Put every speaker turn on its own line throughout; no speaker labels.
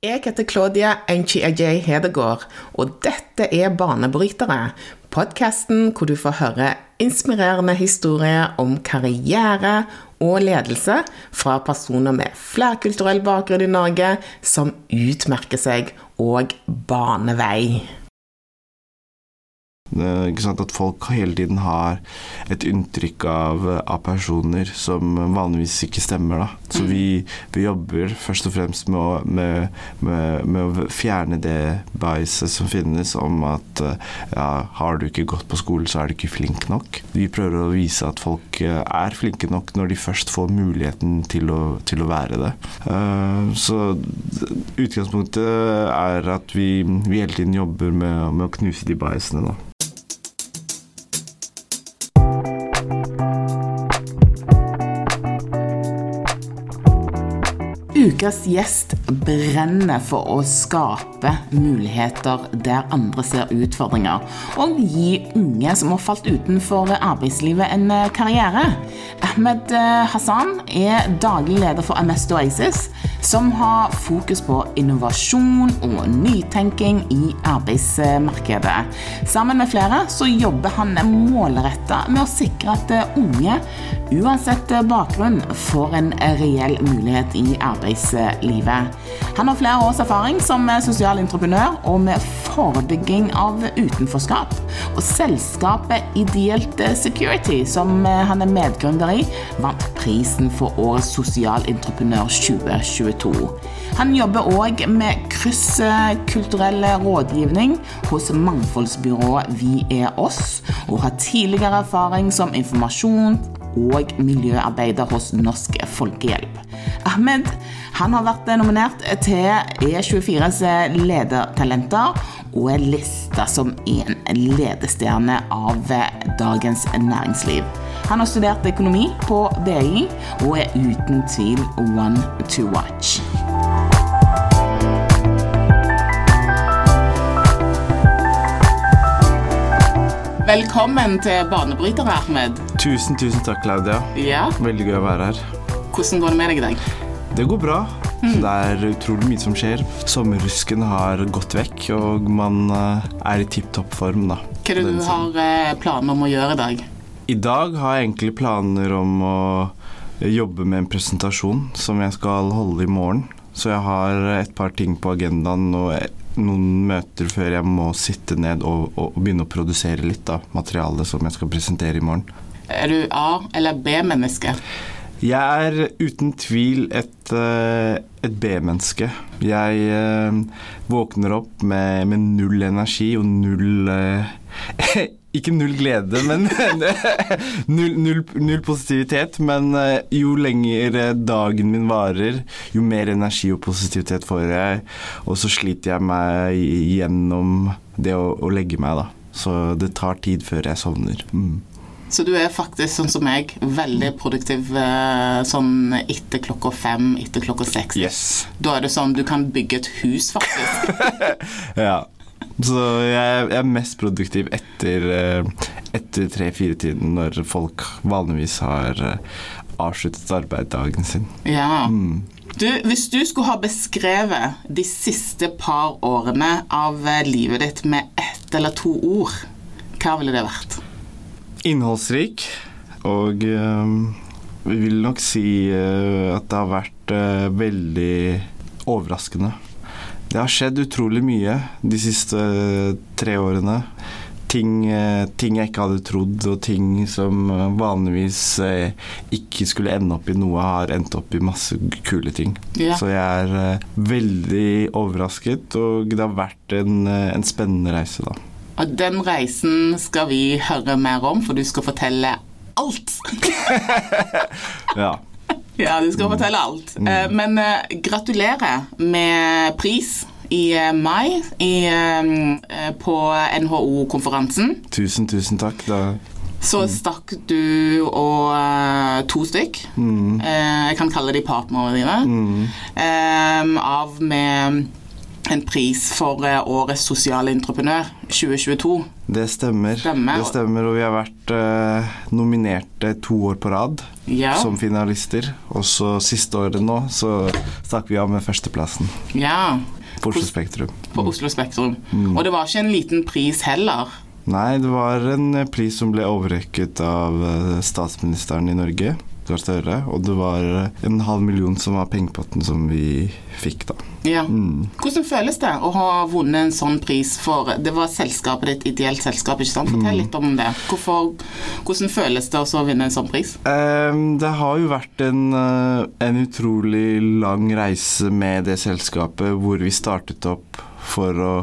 Jeg heter Claudia Enchi-Ajay Hedegaard, og dette er Banebrytere. Podkasten hvor du får høre inspirerende historier om karriere og ledelse fra personer med flerkulturell bakgrunn i Norge som utmerker seg og baner vei.
At folk hele tiden har et inntrykk av, av personer som vanligvis ikke stemmer. Da. Så vi, vi jobber først og fremst med å, med, med, med å fjerne det biaset som finnes om at ja, har du ikke gått på skolen, så er du ikke flink nok. Vi prøver å vise at folk er flinke nok når de først får muligheten til å, til å være det. Så utgangspunktet er at vi, vi hele tiden jobber med, med å knuse de biasene. da.
Ukas gjest brenner for å skape muligheter der andre ser utfordringer, og gi unge som har falt utenfor arbeidslivet, en karriere. Ahmed Hassan er daglig leder for Amesto Oasis, som har fokus på innovasjon og nytenking i arbeidsmarkedet. Sammen med flere så jobber han målretta med å sikre at unge, uansett bakgrunn, får en reell mulighet i arbeidslivet. Han har flere års erfaring som sosial entreprenør og med forebygging av utenforskap. Og selskapet Ideelt Security, som han er medgründer i, vant prisen for årets 2022. Han jobber òg med krysskulturell rådgivning hos mangfoldsbyrået Vi er oss, og har tidligere erfaring som informasjon og miljøarbeider hos Norsk Folkehjelp. Ahmed han har vært nominert til E24s ledertalenter og er lista som en ledestjerne av Dagens Næringsliv. Han har studert økonomi på BI og er uten tvil one to watch. Velkommen til Banebryter, Ahmed.
Tusen, tusen takk, Claudia.
Ja,
Veldig gøy å være her.
Hvordan går det med deg i dag?
Det går bra. Det er utrolig mye som skjer. Sommerrusken har gått vekk, og man eh, er i tipp topp form, da.
Hva er det du har eh, planer om å gjøre i dag?
I dag har jeg egentlig planer om å jobbe med en presentasjon som jeg skal holde i morgen. Så jeg har et par ting på agendaen og noen møter før jeg må sitte ned og, og, begynne å produsere litt av materialet som jeg skal presentere i morgen.
Er du A- eller B-menneske?
Jeg er uten tvil et, eh, et B-menneske. Jeg eh, våkner opp med, med null energi og null eh, Ikke null glede, men null, null, null positivitet. Men eh, jo lenger eh, dagen min varer, jo mer energi og positivitet får jeg. Og så sliter jeg meg gjennom det å, å legge meg, da. Så det tar tid før jeg sovner. Mm.
Så du er faktisk sånn som meg, veldig produktiv eh, sånn etter klokka fem, etter klokka seks.
Yes.
Da er det sånn du kan bygge et hus, faktisk.
Ja. Så jeg, jeg er mest produktiv etter, eh, etter tre-fire-tiden, når folk vanligvis har eh, avsluttet arbeidsdagen sin.
Ja.
Mm.
Du, hvis du skulle ha beskrevet de siste par årene av eh, livet ditt med ett eller to ord, hva ville det vært?
Innholdsrik, og øh, vi vil nok si øh, at det har vært øh, veldig overraskende. Det har skjedd utrolig mye de siste eh, tre årene. Ting, eh, ting jeg ikke hadde trodd, og ting som eh, vanligvis ikke skulle ende opp i noe, har endt opp i masse kule ting.
Ja.
Så jeg er veldig overrasket, og det har vært en, en spennende reise, da.
Og den reisen skal vi høre mer om, for du skal fortelle alt.
Ja.
ja, du skal fortelle alt. Eh, Men uh, gratulerer med pris i eh, mai i, uh, på NHO-konferansen.
Tusen, tusen takk. Da.
Så stakk du og to stykk, eh, jeg kan kalle de partnerne dine, eh, av med en pris for eh, årets sosiale entreprenør 2022.
Det stemmer.
Stemmer.
Det stemmer, og vi har vært eh, nominerte to år på rad
Ja.
som finalister. Og så siste året nå så stakk vi av med førsteplassen
ja.
på Oslo Spektrum.
På Oslo Spektrum.
Mm.
Og det var ikke en liten pris heller.
Nei, det var en pris som ble overrekket av eh, statsministeren i Norge, Gahr Støre, og det var en halv million som var pengepotten som vi fikk, da.
Ja.
Mm.
Hvordan føles det å ha vunnet en sånn pris for Det var selskapet ditt, ideelt selskap, ikke sant?
Mm.
Fortell litt om det. Hvorfor, hvordan føles det å vinne en sånn pris?
Um, det har jo vært en, eh, en utrolig lang reise med det selskapet, hvor vi startet opp for å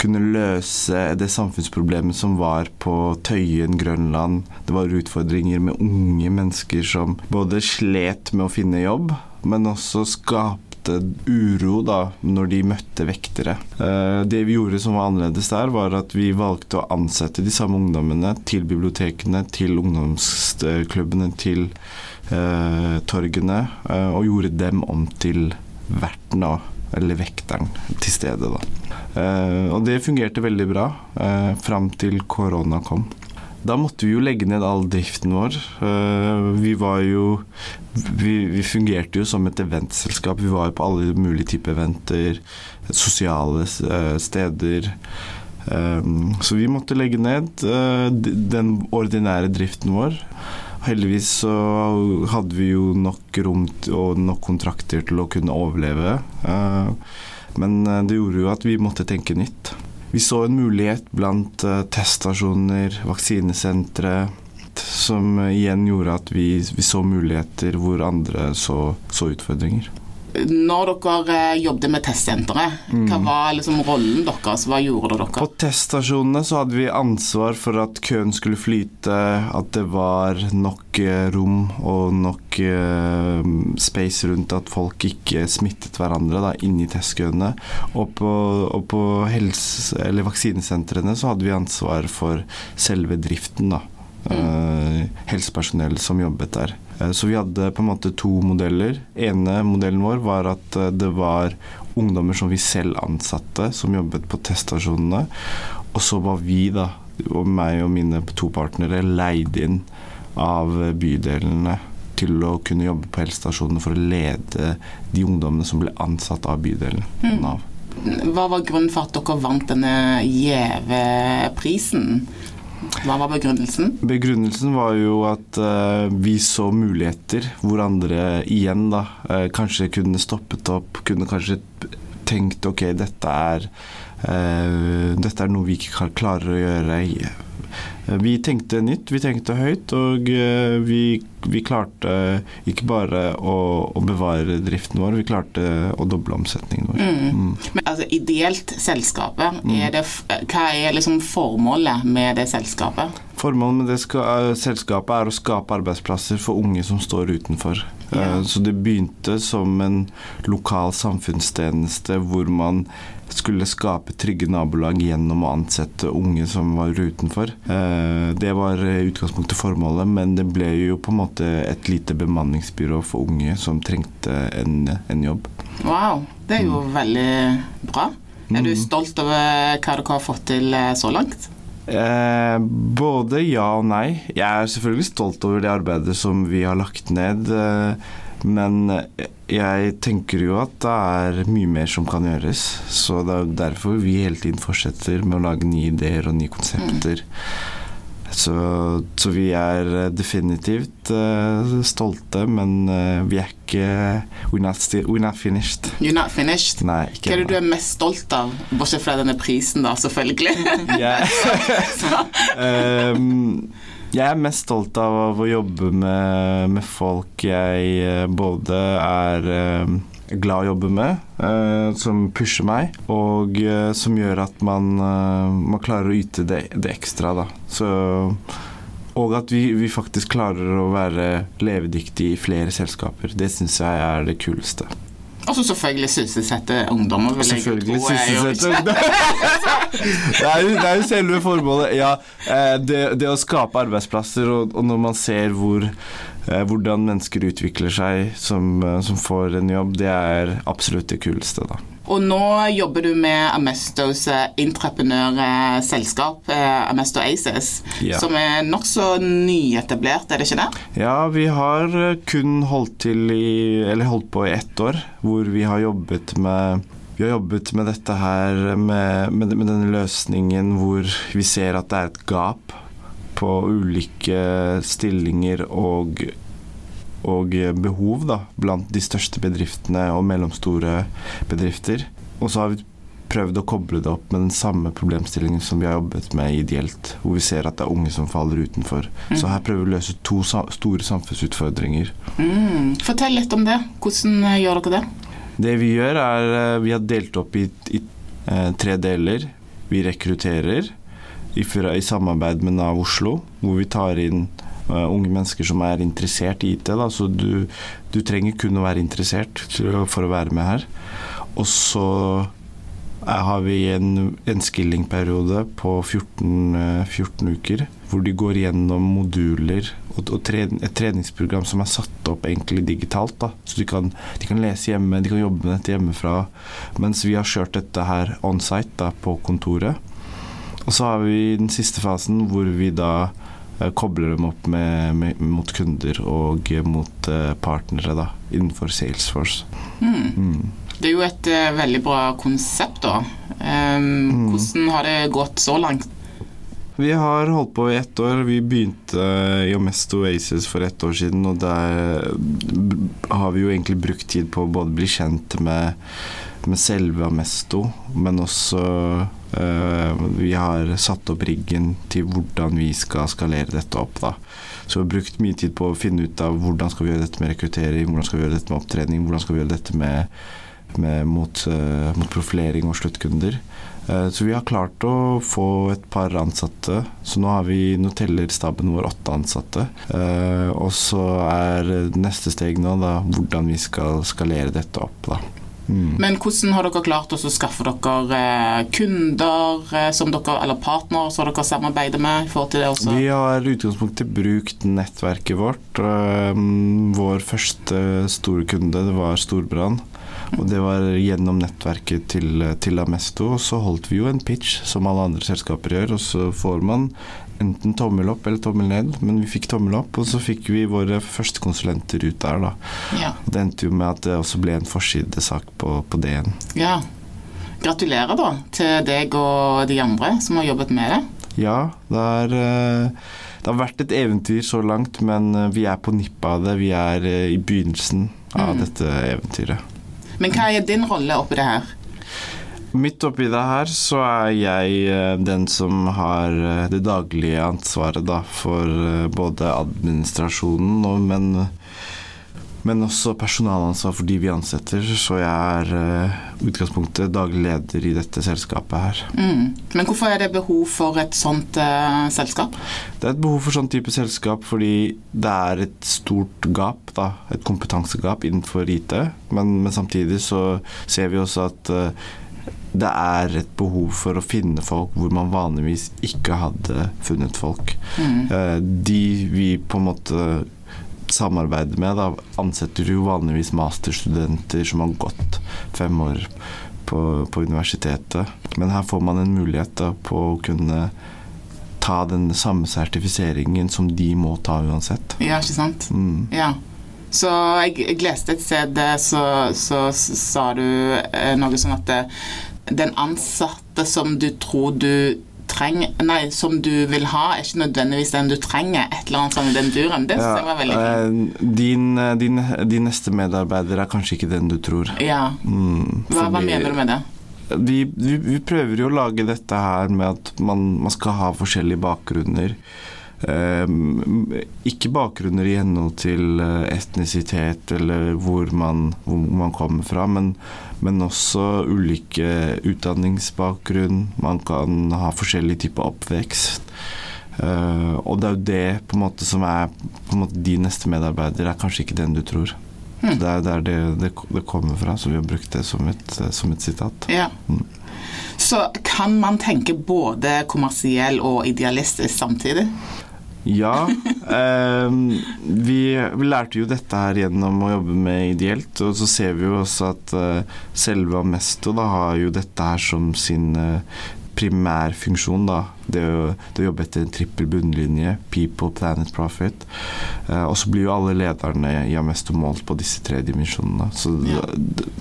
kunne løse det samfunnsproblemet som var på Tøyen, Grønland. Det var utfordringer med unge mennesker som både slet med å finne jobb, men også skapte uro da, når de møtte vektere. Eh, Det vi gjorde som var annerledes der, var at vi valgte å ansette de samme ungdommene til bibliotekene, til ungdomsklubbene, til eh, torgene, eh, og gjorde dem om til verten, eller vekteren, til stede. Da. Eh, og det fungerte veldig bra eh, fram til korona kom. Da måtte vi jo legge ned all driften vår. Eh, vi var jo vi, vi fungerte jo som et eventselskap. Vi var jo på alle mulige typer eventer, sosiale steder. Så vi måtte legge ned den ordinære driften vår. Heldigvis så hadde vi jo nok rom og nok kontrakter til å kunne overleve. Men eh, det gjorde jo at vi måtte tenke nytt. Vi så en mulighet blant eh, teststasjoner, vaksinesentre, som eh, igjen gjorde at vi, vi så muligheter hvor andre så, så utfordringer.
Når dere eh, jobbet med testsenteret, hva
Mm.
var liksom rollen deres? Hva gjorde dere?
På teststasjonene så hadde vi ansvar for at køen skulle flyte, at det var nok eh, rom og nok eh, space rundt at folk ikke smittet hverandre da, inni testkøene. Og på, og på helse- eller vaksinesentrene så hadde vi ansvar for selve driften, da. Mm. helsepersonell som jobbet der. Eh, Så vi hadde på en måte to modeller. ene modellen vår var at eh, det var ungdommer som vi selv ansatte, som jobbet på teststasjonene. Og så var vi, da, og meg og mine to partnere, leid inn av bydelene til å kunne jobbe på helsestasjonene for å lede de ungdommene som ble ansatt av bydelen.
Mm.
Nav.
Hva var grunnen for at dere vant denne Gjeve-prisen? Hva var begrunnelsen?
Begrunnelsen var jo at uh, vi så muligheter hvor andre igjen da uh, kanskje kunne stoppet opp, kunne kanskje tenkt ok, dette er, uh, dette er noe vi ikke klarer å gjøre. Eh, Vi tenkte nytt, vi tenkte høyt, og eh, vi, vi klarte ikke bare å, å bevare driften vår, vi klarte å doble omsetningen vår. Mm.
Men, altså, ideelt selskapet, er det, hva er liksom formålet med det selskapet?
Formålet med det eh, selskapet er å skape arbeidsplasser for unge som står utenfor.
Ja.
Eh, Så det begynte som en lokal samfunnstjeneste hvor man skulle skape trygge nabolag gjennom å ansette unge som var utenfor. Eh, Det var utgangspunktet formålet, men det ble jo på en måte et lite bemanningsbyrå for unge som trengte en, en jobb.
Wow, det er jo veldig bra. Er du
Mm.
stolt over hva dere har fått til eh, så langt?
Eh, både ja og nei. Jeg er selvfølgelig stolt over det arbeidet som vi har lagt ned. Eh, men jeg tenker jo at det er mye mer som kan gjøres. Så det er derfor vi hele tiden fortsetter med å lage nye ideer og nye konsepter. Så, så vi er eh, definitivt uh, stolte, men uh, vi er ikke we're not, still, we're not finished.
You're not finished.
Nei,
Hva er det du er mest stolt av, bortsett fra denne prisen, da, selvfølgelig?
Ehm, jeg er mest stolt av å jobbe med, med folk jeg både er eh, glad å jobbe med, eh, som pusher meg, og eh, som gjør at man, eh, man klarer å yte det, det ekstra. Da. Så, og at vi, vi faktisk klarer å være levedyktige i flere selskaper. Det syns jeg er det kuleste.
Og så selvfølgelig sysselsette ungdommer. vil jeg
Selvfølgelig sysselsette ungdommer. det, er jo, det er jo selve formålet. Ja, eh, det, det å skape arbeidsplasser, og, og når man ser hvor, hvordan mennesker utvikler seg som, eh, som får en jobb, det er absolutt det kuleste, da.
Og nå jobber du med Amestos entreprenørselskap, Amesto Aces,
Ja.
som er nokså nyetablert, er det ikke det?
Ja, vi har eh, kun holdt i Eller holdt på i ett år, hvor vi har jobbet med vi har jobbet med dette her, med, med, med denne løsningen hvor vi ser at det er et gap på ulike stillinger og, og behov da, blant de største bedriftene og mellomstore bedrifter. Og så har vi prøvd å koble det opp med den samme problemstillingen som vi har jobbet med ideelt, hvor vi ser at det er unge som faller utenfor. Så her prøver vi å løse to store samfunnsutfordringer.
Mm. Fortell litt om det. Hvordan eh, gjør dere det?
Det vi gjør, er eh, Vi har delt opp i, i eh, tre deler. Vi rekrutterer i, i samarbeid med Nav Oslo, hvor vi tar inn uh, unge mennesker som er interessert i IT. Da. Så du, du trenger kun å være interessert for å være med her. Og så eh, har vi en, en skilling-periode på 14, eh, 14 uker, hvor de går gjennom moduler og, og tre, et treningsprogram som er satt opp egentlig digitalt. Da. Så de kan, de kan lese hjemme, de kan jobbe med dette hjemmefra, mens vi har kjørt dette her on-site på kontoret. Og så har vi den siste fasen hvor vi da eh, kobler dem opp med, med, mot kunder og eh, mot eh, partnere da, innenfor Salesforce.
Mm.
Mm.
Det er jo et uh, veldig bra konsept, da. Um, Hvordan har det gått så langt?
Vi har holdt på i ett år. Vi begynte i Omesto Aces for ett år siden, og der har vi jo egentlig brukt tid på å både bli kjent med, med selve Amesto, men også Vi har satt opp riggen til hvordan vi skal skalere dette opp, da. Så vi har brukt mye tid på å finne ut av hvordan skal vi gjøre dette med rekruttering, hvordan skal vi gjøre dette med opptrening, hvordan skal vi gjøre dette med, med mot, eh, mot profilering og sluttkunder. Eh, Så vi har klart å få et par ansatte. Så nå har vi Nå teller staben vår åtte ansatte. Eh, Og så er neste steg nå da hvordan vi skal skalere dette opp, da. Mm.
Men hvordan har dere klart å skaffe dere eh, kunder eh, som dere, eller partnere som dere samarbeider med? i forhold til det også?
Vi har i utgangspunktet brukt nettverket vårt. Eh, Vår første store kunde det var Storbrann. Og det var gjennom nettverket til, til Amesto. Og så holdt vi jo en pitch, som alle andre selskaper gjør. Og så får man enten tommel opp eller tommel ned, men vi fikk tommel opp. Og så fikk vi våre første konsulenter ut der, da.
Ja.
Det endte jo med at det også ble en forsidesak på, på DN.
ja. Gratulerer da til deg og de andre som har jobbet med det.
Ja, det er eh, Det har vært et eventyr så langt, men eh, vi er på nippet av det. Vi er eh, i begynnelsen av
Mm.
dette eventyret.
Men hva er din rolle oppi det her?
Midt oppi det her så er jeg eh, den som har eh, det daglige ansvaret da, for eh, både administrasjonen og men, men også personalansvar for de vi ansetter. Så jeg er utgangspunktet daglig leder i dette selskapet her.
Mm. Men hvorfor er det behov for et sånt uh, selskap?
Det er et behov for sånn type selskap fordi det er et stort gap, da, et kompetansegap innenfor IT. Men, men samtidig så ser vi også at eh, det er et behov for å finne folk hvor man vanligvis ikke hadde funnet folk.
Mm.
Eh, De vi på en måte samarbeider med, da, ansetter jo vanligvis masterstudenter som har gått fem år på, på universitetet. Men her får man en mulighet da, på å kunne ta den samme sertifiseringen som de må ta uansett.
Ja, ikke sant?
Mm.
Ja. Så jeg, jeg leste et sted så, så, så, sa du eh, noe sånn at eh, den ansatte som du tror du trenger Nei, som du vil ha, er ikke nødvendigvis den du trenger. Et eller annet sånn i den duren. Det synes jeg var veldig fint.
eh, din, eh, din, din neste medarbeider er kanskje ikke den du tror.
Ja.
Mm,
Hva, hva mener du med det?
vi, vi, vi prøver jo å lage dette her med at man, man skal ha forskjellige bakgrunner. Ehm, ikke bakgrunner i henhold til eh, etnisitet eller hvor man, hvor man kommer fra, men, men også ulike utdanningsbakgrunn. Man kan ha forskjellig type oppvekst. Eh, og det er jo det på en måte som er måte De neste medarbeidere er kanskje ikke den du tror.
Hmm.
Det er der det, det, det kommer fra, så vi har brukt det som et, som et sitat.
Ja.
Mm.
Så kan man tenke både kommersiell og idealistisk samtidig?
Ja. Eh, vi, vi lærte jo dette her gjennom å jobbe med Ideelt, og så ser vi jo også at eh, selve Amesto da har jo dette her som sin eh, primærfunksjon, da. Det å, det å jobbe etter en trippel bunnlinje. People, planet, profit. Eh, og så blir jo alle lederne i Amesto målt på disse tre dimensjonene. Så
Ja.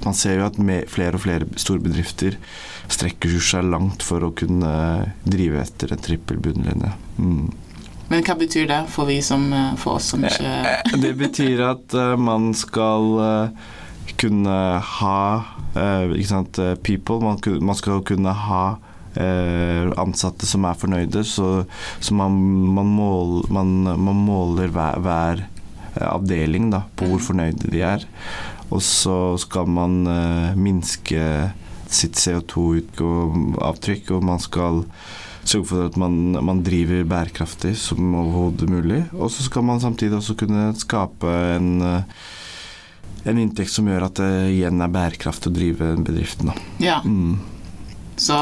man ser jo at flere og flere storbedrifter strekker seg langt for å kunne drive etter en trippel bunnlinje. Mm.
Men hva betyr det for, vi som, eh, for oss som ikke
Det betyr at eh, man skal eh, kunne ha eh, ikke sant, eh, people. Man, skal kunne ha eh, ansatte som er fornøyde, så, så man, man, mål, man, man måler hver, hver eh, avdeling da, på hvor fornøyde de er. Og så skal man eh, minske sitt CO2-avtrykk, og man skal sørge for at man, man driver bærekraftig som overhodet mulig. Og så skal man samtidig også kunne skape en, eh, en inntekt som gjør at det igjen er bærekraftig å drive bedriften.
Ja.
Mm.
Så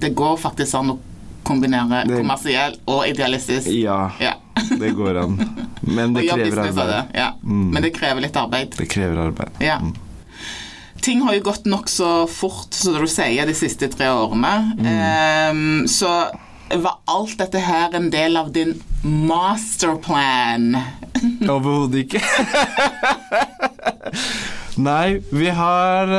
det går faktisk an å kombinere
Det-
kommersiell og idealistisk.
Ja,
Ja.
det går an. Men det krever arbeid.
det. Ja.
Mm.
Men det krever litt arbeid.
Det krever arbeid.
Ja.
Mm.
Ting har jo gått nokså fort, som du sier, de siste tre årene.
Mm.
Um, så var alt dette her en del av din masterplan?
Overhodet ikke. Nei, vi har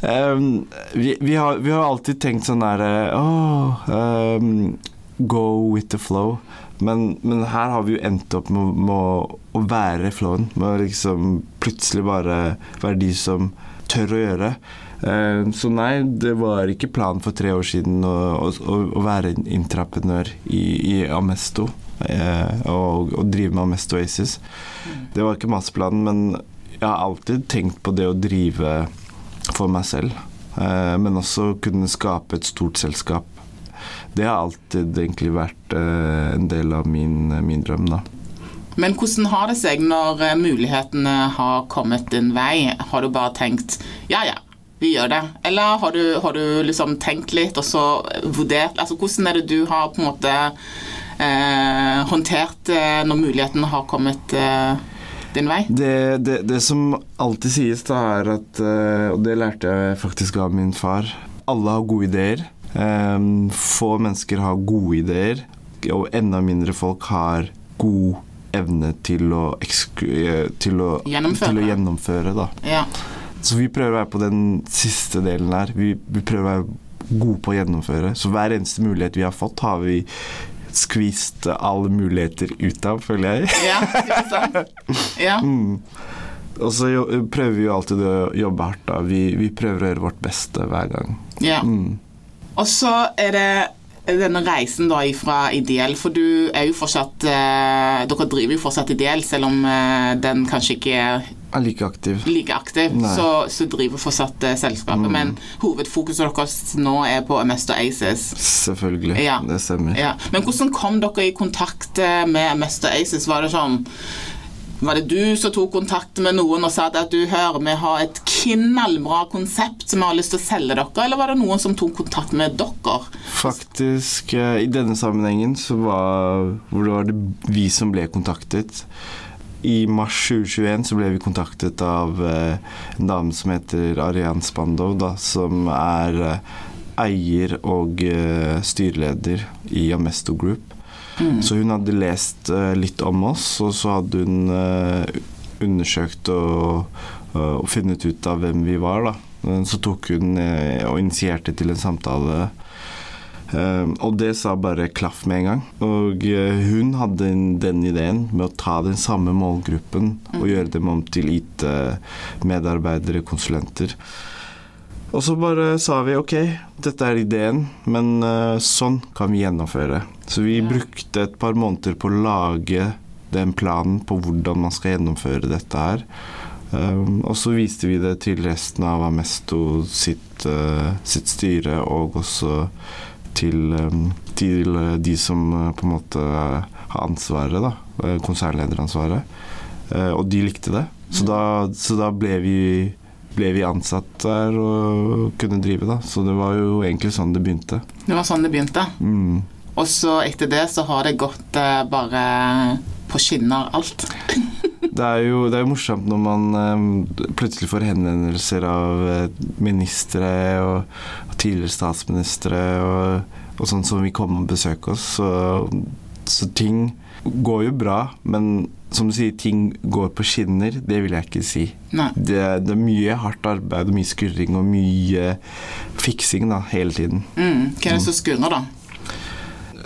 um, vi, vi, har, vi har alltid tenkt sånn derre oh, um, Go with the flow. Men, men her har vi jo endt opp med, med å, å være flowen. Med å liksom plutselig bare være de som tør å gjøre. Eh, så nei, det var ikke planen for tre år siden å, å, å være en intraprenør i, i Amesto. eh, og, og drive med Amesto Aces. Det var ikke masterplanen, men jeg har alltid tenkt på det å drive for meg selv. eh, men også kunne skape et stort selskap. Det har alltid egentlig vært en del av min, min drøm, da.
Men hvordan har det seg når eh, mulighetene har kommet din vei? Har du bare tenkt ja, ja, vi gjør det? Eller har du, har du liksom tenkt litt og så vurdert Altså hvordan er det du har på en måte eh, håndtert eh, når mulighetene har kommet eh, din vei?
Det, det, det som alltid sies, da, er at eh, Og det lærte jeg faktisk av min far. Alle har gode ideer. Eh, få mennesker har gode ideer, og enda mindre folk har god evne til å, eh, til å,
Gjennomføre.
til å gjennomføre.
Ja.
Så vi prøver å være på den siste delen her. Vi, vi prøver å være gode på å gjennomføre. Så hver eneste mulighet vi har fått, har vi skvist alle muligheter ut av, føler jeg.
ja, ikke sant? Ja.
Mm. Og så jo, prøver vi jo alltid å jobbe hardt. da. Vi, vi prøver å gjøre vårt beste hver gang.
ja.
Mm.
Og så er det denne reisen da fra ideell, for du er jo fortsatt eh, Dere driver jo fortsatt ideell, selv om eh, den kanskje ikke er
Er like aktiv.
like aktiv, så, så driver fortsatt eh, selskapet.
Mm.
Men hovedfokuset deres nå er på Amesto Aces.
Selvfølgelig.
Ja.
Det stemmer.
Ja. Men hvordan kom dere i kontakt eh, med Amesto Aces? Var det sånn var det du som tok kontakt med noen og sa at du hører, vi har et knallbra konsept som vi har lyst til å selge dere, eller var det noen som tok kontakt med dere?
Faktisk, eh, i denne sammenhengen så var, var det vi som ble kontaktet. I mars 2021 så ble vi kontaktet av eh, en dame som heter Arian Spandov, da, som er eh, eier og styreleder i Amesto Group.
Mm.
Så hun hadde lest eh, litt om oss, og så hadde hun eh, undersøkt og, og funnet ut av hvem vi var. Da. Eh, Så tok hun eh, og initierte til en samtale. Eh, og det sa bare klaff med en gang. Og eh, hun hadde en- den ideen med å ta den samme målgruppen og gjøre dem om til IT-medarbeidere, konsulenter. Og så bare sa vi ok, dette er ideen, men eh, sånn kan vi gjennomføre. Så vi
Ja.
brukte et par måneder på å lage den planen på hvordan man skal gjennomføre dette her. Um, og så viste vi det til resten av Amesto sitt, uh, sitt styre, og også til, um, til eh, de som uh, på en måte har ansvaret, da. Konsernlederansvaret. Uh, og de likte det. Så da, så da ble vi ble vi ansatt der og kunne drive, da. Så det var jo egentlig sånn det begynte.
Det var sånn det begynte.
Mm.
Og så etter det så har det gått eh, bare på skinner alt.
Det er, jo, det er jo morsomt når man eh, plutselig får henvendelser av eh, ministre og, og tidligere statsministre og, og sånn som vil komme og besøke oss. Så, så ting går jo bra, men som du sier, ting går på skinner. Det vil jeg ikke si. Det, det er mye hardt arbeid mye skurring og mye fiksing da, hele tiden.
Mm. Hva er det som skurrer, da?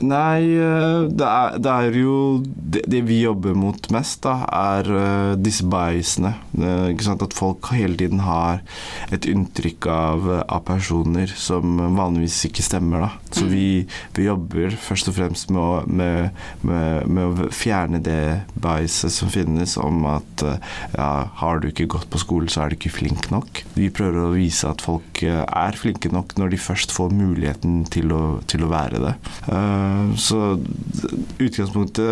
Nei, eh, det er, det er jo det, det vi jobber mot mest, da, er eh, disse biasene. Eh? At folk hele tiden har et inntrykk av, av personer som vanligvis ikke stemmer. Da. Så vi, vi jobber først og fremst med å, med, med, med å fjerne det biaset som finnes om at ja, har du ikke gått på skole, så er du ikke flink nok. Vi prøver å vise at folk er flinke nok når de først får muligheten til å, til å være det. Uh, så utgangspunktet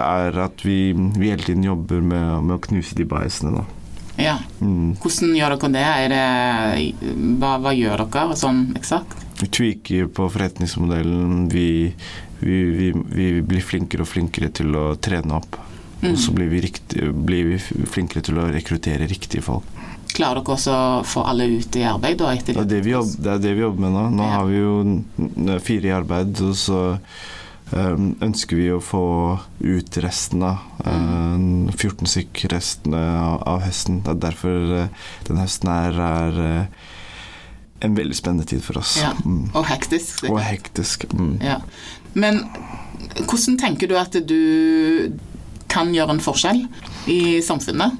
er at vi, vi hele tiden jobber med, med å knuse de biasene, da.
Ja.
Mm.
Hvordan gjør dere det? Det hva, hva gjør dere sånn eksakt?
Vi tweaker på forretningsmodellen. Vi, vi, vi, vi blir flinkere og flinkere til å trene opp. Og så blir vi, riktig, blir vi flinkere til å rekruttere riktige folk.
Klarer dere også å få alle ut i arbeid? Da,
Det er det vi, jobb, det er det vi jobber med nå. Nå
Ja.
har vi jo fire i arbeid, og så um, ønsker vi å få ut resten av um, 14 stykk resten av, høsten. Det er derfor uh, den høsten her er uh, en veldig spennende tid for oss.
Ja.
Mm.
Og hektisk.
Og hektisk. Mm.
Ja. Men hvordan tenker du at du kan gjøre en forskjell i samfunnet?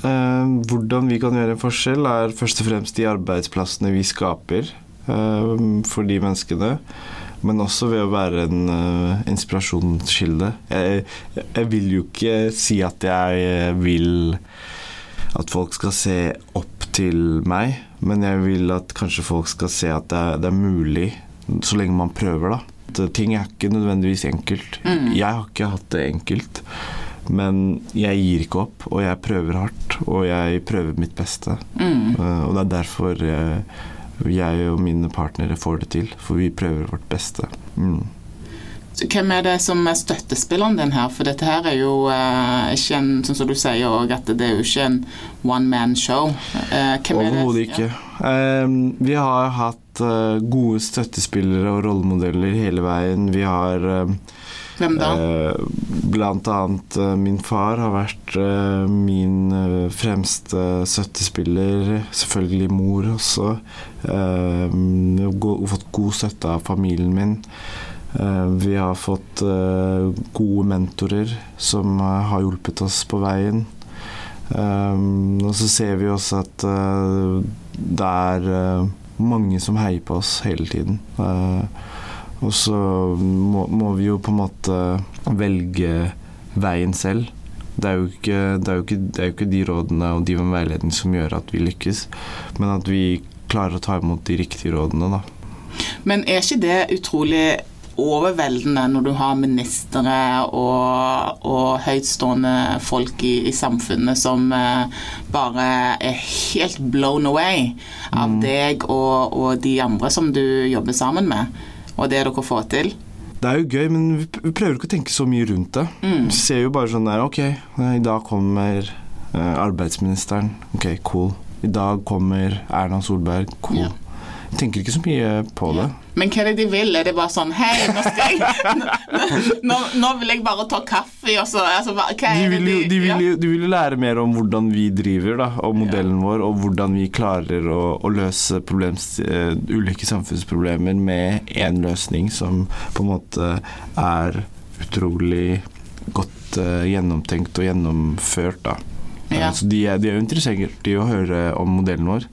Eh, hvordan vi kan gjøre en forskjell, er først og fremst de arbeidsplassene vi skaper eh, for de menneskene. Men også ved å være en eh, inspirasjonskilde. Jeg, jeg vil jo ikke si at jeg vil at folk skal se opp til meg, men jeg vil at kanskje folk skal se at det er, det er mulig, så lenge man prøver, da. At ting er ikke nødvendigvis enkelt. Jeg har ikke hatt det enkelt. Men jeg gir ikke opp, og jeg prøver hardt, og jeg prøver mitt beste.
Mm.
Eh, Og det er derfor eh, jeg og mine partnere får det til, for vi prøver vårt beste. Mm.
Så Hvem er det som er støttespilleren din her? For dette her er jo eh, ikke en Sånn som du sier òg, at det er jo ikke en one man show. Eh, er?
Overhodet ikke. Eh, vi har hatt eh, gode støttespillere og rollemodeller hele veien. Vi har eh,
Hvem da?
Eh, blant annet eh, min far har vært eh, min fremste støttespiller. Selvfølgelig mor også. Jeg har fått god støtte av familien min. Vi har fått gode mentorer som har hjulpet oss på veien. Og så ser vi også at det er mange som heier på oss hele tiden. Og så må, må vi jo på en måte velge veien selv. Det er, jo ikke, det, er jo ikke, det er jo ikke de rådene og de med veiledning som gjør at vi lykkes, men at vi klarer å ta imot de riktige rådene, da.
Men er ikke det utrolig overveldende når du har ministre og, og høytstående folk i, i samfunnet som eh, bare er helt blown away av deg og, og de andre som du jobber sammen med, og det dere får til?
Det er jo gøy, men vi prøver ikke å tenke så mye rundt det. Vi ser jo bare sånn der Ok, eh, i dag kommer eh, arbeidsministeren. Ok, cool. I dag kommer Erna Solberg. Cool.
Ja.
Tenker ikke så mye på det.
Men hva er det de vil? Er det bare sånn Hei, nå skal jeg Nå, nå vil jeg bare ta kaffe, og så altså,
De vil, jo, de, vil
ja.
de vil lære mer om hvordan vi driver, da, og modellen vår, og hvordan vi klarer å, å løse problems, uh, ulike samfunnsproblemer med én løsning som på en måte er utrolig godt uh, gjennomtenkt og gjennomført. Da.
Ja.
Uh, så de er, de er jo interessert i å høre om modellen vår.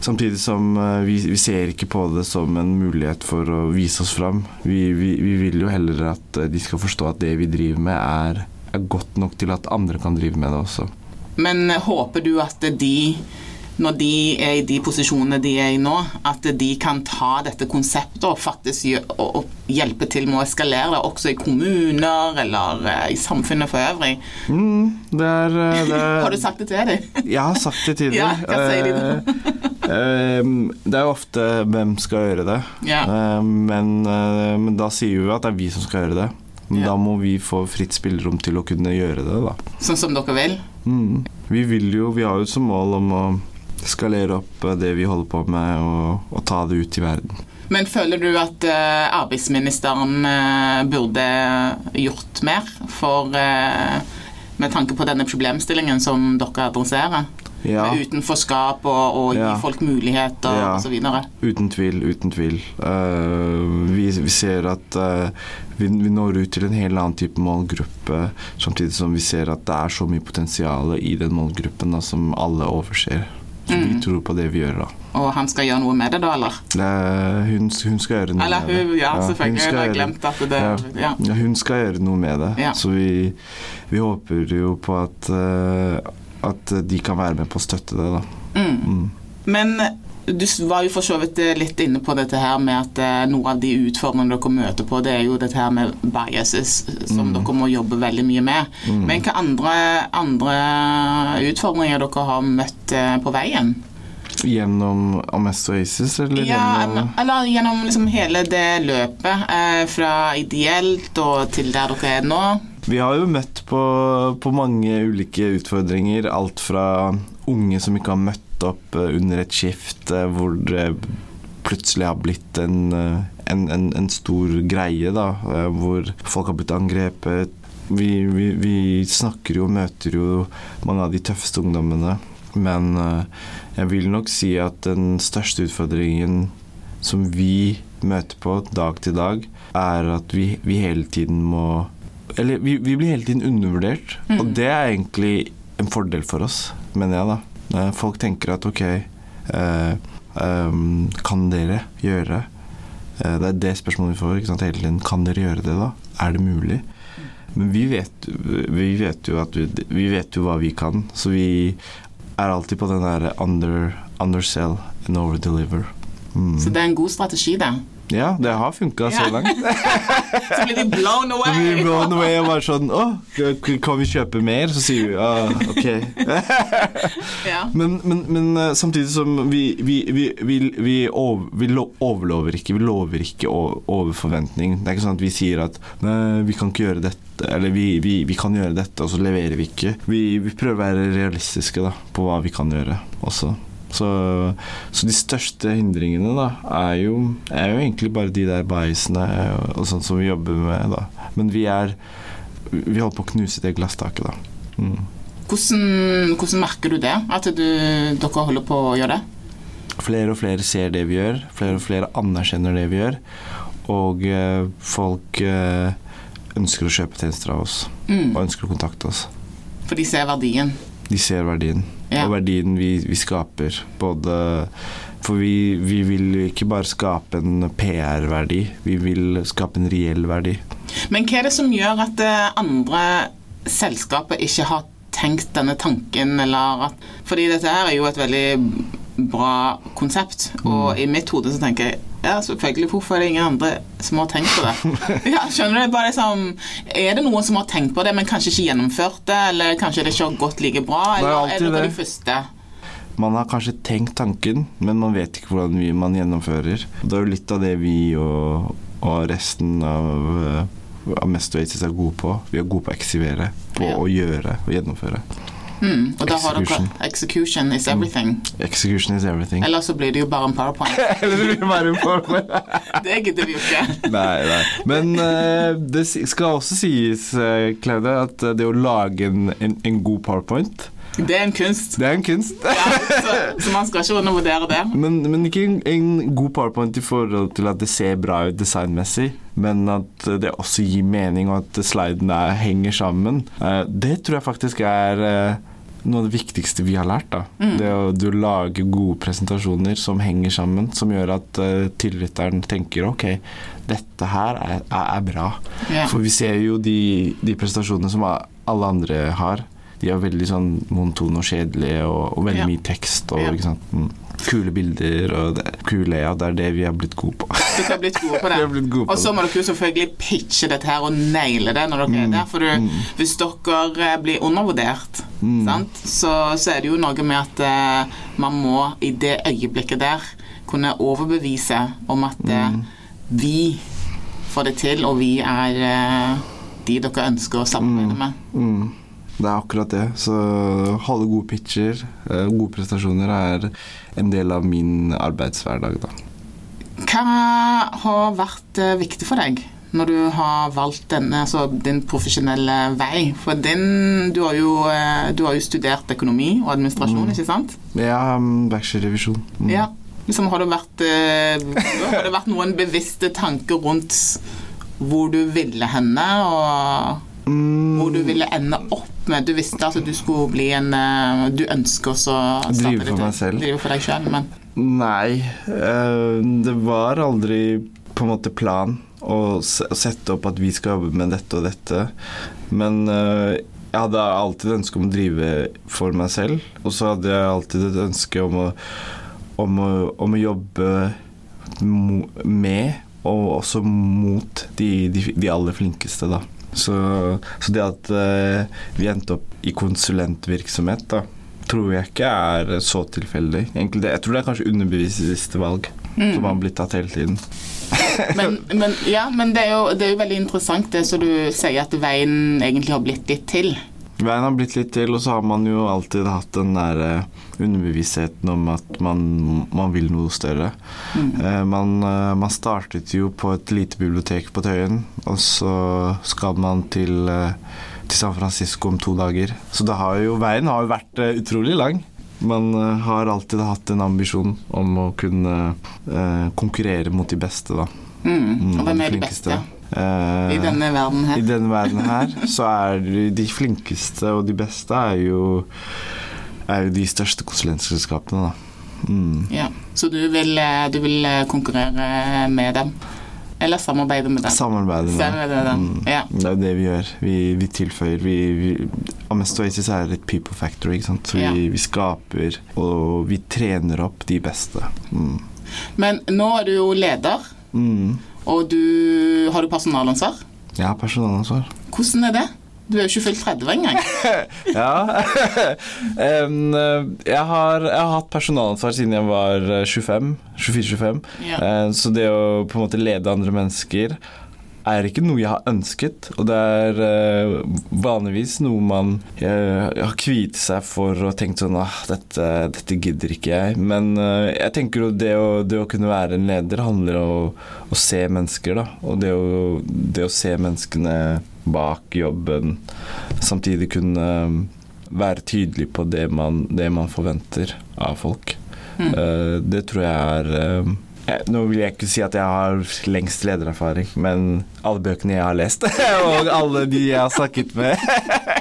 Samtidig som eh, vi, vi ser ikke på det som en mulighet for å vise oss fram. Vi, vi, vi vil jo heller at eh, de skal forstå at det vi driver med, er, er godt nok til at andre kan drive med det også.
Men eh, håper du at de når de er i de posisjonene de er i nå, at de kan ta dette konseptet og faktisk hjelpe til med å eskalere det, også i kommuner eller eh, i samfunnet for øvrig.
Mm, det er, eh, det er
Har du sagt det til dem?
Jeg har sagt det til dem.
Ja, hva sier de da?
Eh, eh, det er jo ofte hvem skal gjøre det,
Ja.
Eh, men, men da sier vi at det er vi som skal gjøre det. Men
Ja.
da må vi få fritt spillerom til å kunne gjøre det, da.
Sånn som dere vil?
Mm. Vi vil jo, vi har jo som mål om å skalere opp eh, det vi holder på med, og, og ta det ut i verden.
Men føler du at eh, arbeidsministeren eh, burde gjort mer for Med tanke på denne problemstillingen som dere adresserer?
Ja,
Med utenforskap og, og
Ja.
gi folk muligheter
Ja.
osv.?
uten tvil, uten tvil. Uh, vi, vi ser at uh, vi, vi når ut til en helt annen type målgruppe, samtidig som vi ser at det er så mye potensial i den målgruppen da, som alle overser. Så vi
Mm.
tror på det vi gjør, da.
Og han skal gjøre noe med det, da, eller?
Eh, hun, hun skal gjøre noe
Eller
med det.
hun, ja,
hun
selvfølgelig.
skal
Jeg har
gjøre-
det Ja.
Ja, hun skal gjøre noe med det.
Ja.
Så vi, vi håper jo på at, uh, at de kan være med på å støtte det, da.
Mm.
Mm.
Men du var jo for så vidt eh, litt inne på dette her med at noen noe av de utfordringene dere møter på, det er jo dette her med biases, som
Mm.
dere må jobbe veldig mye med.
Mm.
Men hva andre, andre utfordringer dere har møtt eh, på veien?
Gjennom Amest Oasis, eller
Ja,
gjennom
eller gjennom liksom hele det løpet, eh, fra ideelt og til der dere er nå.
Vi har jo møtt på, på mange ulike utfordringer. Alt fra unge som ikke har møtt opp eh, under et skift, eh, hvor det plutselig har blitt en, eh, en, en, en stor greie, da. Hvor folk har blitt angrepet. Vi, vi, vi snakker jo og møter jo mange av de tøffeste ungdommene. Men jeg vil nok si at den største utfordringen som vi møter på dag til dag, er at vi, vi hele tiden må Eller vi, vi blir hele tiden undervurdert, og
Mm.
det er egentlig en fordel for oss, mener jeg, da. Eh, Folk tenker at ok, eh, ehm, kan dere gjøre eh, Det er det spørsmålet vi får ikke sant, hele tiden. Kan dere gjøre det, da? Er det mulig? Men vi vet, vi vet jo vi, vi vet jo hva vi kan, så vi er alltid på den der under, undersell and overdeliver. Mm.
Så det er en god strategi, det.
Ja, det har funka så langt.
Så blir de blown away!
blir blown away og bare sånn Å, kan vi kjøpe mer? Så sier vi ja, ok.
Ja.
Men, men, men eh, samtidig som vi, vi, vi, vi, vi, over, overlover ikke, vi lover ikke over forventning. Det er ikke sånn at vi sier at nei, vi kan ikke gjøre dette, eller vi, vi, vi kan gjøre dette, og så leverer vi ikke. Vi, vi prøver å være realistiske da, på hva vi kan gjøre også. Så, så de største hindringene da, er jo, er jo egentlig bare de der bajsene og sånt som vi jobber med. da. Men vi er Vi holder på å knuse det glasstaket, da. Mm.
Hvordan, hvordan merker du det? At du, dere holder på å gjøre det?
Flere og flere ser det vi gjør, flere og flere anerkjenner det vi gjør, og eh, folk eh, ønsker å kjøpe tjenester av oss,
Mm.
og ønsker å kontakte oss.
For de ser verdien.
De ser verdien,
Ja.
og verdien vi, vi skaper. Både For vi, vi vil ikke bare skape en PR-verdi, vi vil skape en reell verdi.
Men hva er det som gjør at eh, andre selskaper ikke har tenkt denne tanken, eller at Fordi dette her er jo et veldig bra konsept, og i mitt hode så tenker jeg ja, selvfølgelig. Hvorfor er det ingen andre som har tenkt på det? Ja, skjønner du? Bare liksom, Er det noen som har tenkt på det, men kanskje ikke gjennomført det? Eller kanskje det ikke har gått like bra?
er
Eller er det de første?
Man har kanskje tenkt tanken, men man vet ikke hvordan vi, man gjennomfører. Det er jo litt av det vi og, og resten av, eh, av Mest Oasis er gode på. Vi er gode på å eksivere, på
Ja.
å gjøre og gjennomføre.
Mm, og da har dere
Execution.
Is everything.
Execution is everything.
Eller så blir det jo bare en powerpoint.
Eller det blir bare en powerpoint.
Det gidder vi jo ikke.
Nei, nei. Men uh, det skal også sies, uh, Claudia, at eh, det å lage en, en, en god powerpoint,
Det er en kunst.
det er en kunst.
Ja, så, så man skal ikke undervurdere det.
Men, men ikke en, en god powerpoint i forhold til at det ser bra ut designmessig, men at det også gir mening, og at slidene henger sammen. Eh, Det tror jeg faktisk er eh, noe av det viktigste vi har lært. da.
Mm.
Det å du lage gode presentasjoner som henger sammen, som gjør at uh, tillytteren tenker ok, dette her er, er, bra.
Yeah.
For vi ser jo de, de presentasjonene som alle andre har. de er veldig sånn montone og kjedelige, og, og veldig
yeah.
mye tekst. Og,
yeah.
ikke sant? Mm. Kule bilder og det, kule, ja, det er det vi har blitt gode på.
Dere har blitt gode på det.
gode på
Og så må dere selvfølgelig pitche dette her og naile det når dere er der. For du, hvis dere eh, blir undervurdert,
Mm.
sant? Så, så er det jo noe med at uh, man må i det øyeblikket der kunne overbevise om at uh,
Mm.
vi får det til, og vi er uh, de dere ønsker å samarbeide med.
Mm. Det er akkurat det. Så holde gode pitcher, eh, gode prestasjoner, er en del av min arbeidshverdag, da.
Hva har vært eh, viktig for deg når du har valgt denne, altså din profesjonelle vei? For din, du har jo, eh, du har jo studert økonomi og administrasjon, ikke sant?
Ja, mm, bachelorrevisjon. Mm.
Ja. Liksom, har, det vært, har det vært noen bevisste tanker rundt hvor du ville henne, og
Mm,
hvor du ville ende opp med? Du visste at du skulle bli en eh, Du ønsker også å
Drive for meg selv.
Drive for deg sjøl, men
Nei, eh, det var aldri på en måte plan å sette opp at vi skal jobbe med dette og dette. Men eh, jeg hadde alltid et ønske om å drive for meg selv. Og så hadde jeg alltid et ønske om å, om å, om å jobbe med, og også mot, de, de, de aller flinkeste, da. Så, så det at uh, vi endte opp i konsulentvirksomhet, da, tror jeg ikke er så tilfeldig. Egentlig jeg tror det er kanskje underbevisste valg som har blitt tatt hele tiden.
men, men, ja, men det, er jo, det er jo veldig interessant det som du sier, at veien egentlig har blitt litt til.
Veien har blitt litt til, og så har man jo alltid hatt den der eh, underbevisstheten om at man, man vil noe større. Eh, man, eh, man startet jo på et lite bibliotek på Tøyen, og så skal man til, eh, til San Francisco om to dager. Så det har jo, veien har jo vært eh, utrolig lang. Man har alltid hatt en ambisjon om å kunne eh, konkurrere mot de beste, da.
Mm.
Mm,
Og hvem er de beste
Eh,
i denne verden her?
i denne verden her, så er de, de flinkeste og de beste er jo, er jo de største konsulentselskapene, da. Mm.
Ja. Så du vil, eh, du vil eh, konkurrere med dem? Eller samarbeide med dem?
Samarbeide med
Samarbeide med dem.
Mm.
Ja.
Det er jo det vi gjør. Vi, vi tilføyer vi, vi, Amesto Oasis er et people factory. Ikke sant? Så vi,
Ja.
vi skaper og vi trener opp de beste. Mm.
Men nå er du jo leder,
Mm.
og du har du personalansvar.
Jeg har personalansvar.
Hvordan er det? Du er jo ikke fylt 30 engang.
Ja. Eh, jeg, har, jeg har hatt personalansvar siden jeg var eh, 25. 24-25.
Ja.
Uh, Så det å på en måte lede andre mennesker er ikke noe jeg har ønsket, og det er uh, vanligvis noe man uh, har kviet seg for og tenkt sånn ah, dette, dette gidder ikke jeg. Men uh, jeg tenker jo det å, det å kunne være en leder handler om å, å se mennesker, da. Og det å, det å se menneskene bak jobben, samtidig kunne eh, være tydelig på det man, det man forventer av folk.
Mm.
Eh, det tror jeg er eh, Nå vil jeg ikke si at jeg har lengst ledererfaring, men alle bøkene jeg har lest, og alle de jeg har snakket med,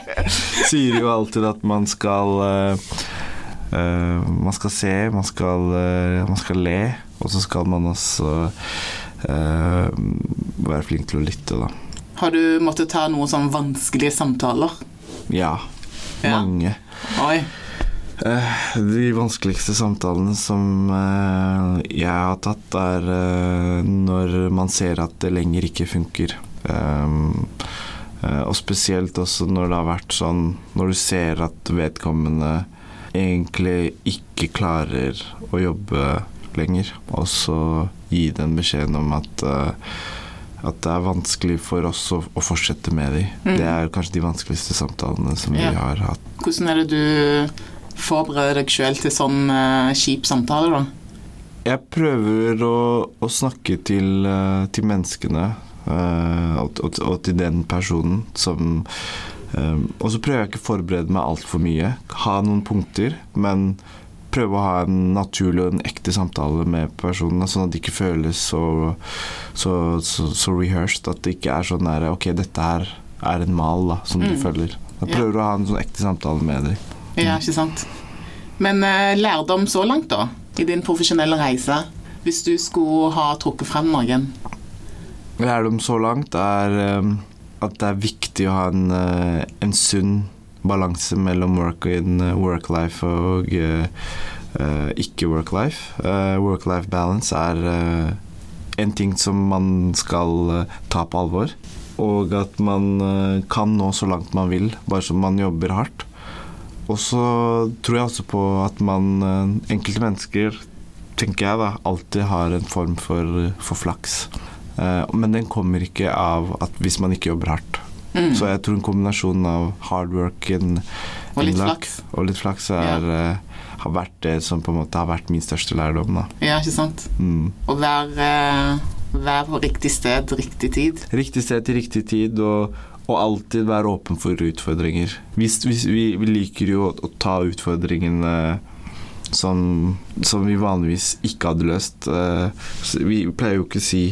sier jo alltid at man skal eh, Man skal se, man skal, uh, man skal le, og så skal man også uh, være flink til å lytte, da.
Har du måttet ta noen sånn vanskelige samtaler?
Ja.
Ja.
Mange.
Oi.
Eh, De vanskeligste samtalene som eh, jeg har tatt, er eh, når man ser at det lenger ikke funker. Og spesielt også når det har vært sånn Når du ser at vedkommende egentlig ikke klarer å jobbe lenger, og så gi den beskjeden om at at det er vanskelig for oss å, å fortsette med de.
Mm.
Det er kanskje de vanskeligste samtalene som
Ja.
vi har hatt.
Hvordan er det du forbereder deg sjøl til sånn uh, kjip samtale, da?
Jeg prøver å, å snakke til, uh, til menneskene uh, og, og, og til den personen som Og så prøver jeg ikke å forberede meg altfor mye. Ha noen punkter, men prøve å ha en naturlig og en ekte samtale med personene, sånn at det ikke føles så, så, så, så rehearsed. At det ikke er sånn der Ok, dette her er en mal da, som du
Mm.
følger. Jeg
Ja.
å ha en sånn ekte samtale med dem.
Ja, ikke sant? Men uh, lærdom så langt, da? I din profesjonelle reise? Hvis du skulle ha trukket frem noen?
Lærdom så langt er um, at det er viktig å ha en, uh, en sunn balanse mellom work in work-life og uh, eh, ikke work-life. Uh, work-life balance er uh, en ting som man skal eh, ta på alvor. Og at man eh, kan nå så langt man vil, bare som man jobber hardt. Og så tror jeg også på at man eh, Enkelte mennesker, tenker jeg da, alltid har en form for, for flaks. Eh, men den kommer ikke av at hvis man ikke jobber hardt.
Mm.
Så jeg tror en kombinasjon av hard work and,
Og litt
luck og litt flaks er, eh, har vært det som på en måte har vært min største lærdom. Da.
Ja, ikke sant?
Mm.
Å være, være på riktig sted, riktig tid.
Riktig sted til riktig tid, og, og alltid være åpen for utfordringer. Hvis, vi, vi liker jo å, å ta utfordringene som, som vi vanligvis ikke hadde løst. Uh, Vi pleier jo ikke å si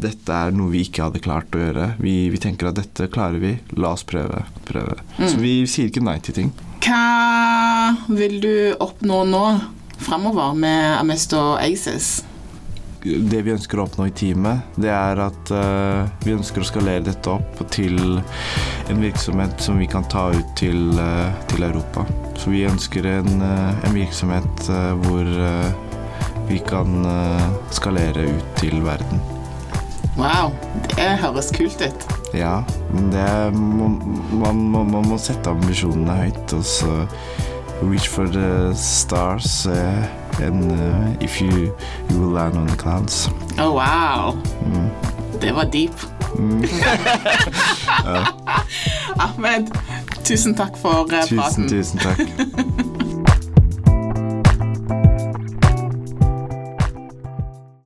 dette er noe vi ikke hadde klart å gjøre. Vi, vi tenker at dette klarer vi, la oss prøve. prøve. Så vi sier ikke nei til ting.
Hva vil du oppnå nå fremover med Amesto Aces?
Det vi ønsker å oppnå i teamet, det er at uh, vi ønsker å skalere dette opp til en virksomhet som vi kan ta ut til, uh, til Europa. Så vi ønsker en, uh, en virksomhet hvor vi kan skalere ut til verden.
Wow, det høres kult ut.
Ja, men det er, man, man, man, må sette ambisjonene høyt, og så reach for the stars, uh, and uh, if you, you will land on the clouds.
Oh, wow.
Mm.
Det var deep. Ahmed, tusen takk for praten
Tusen,
praten.
tusen takk.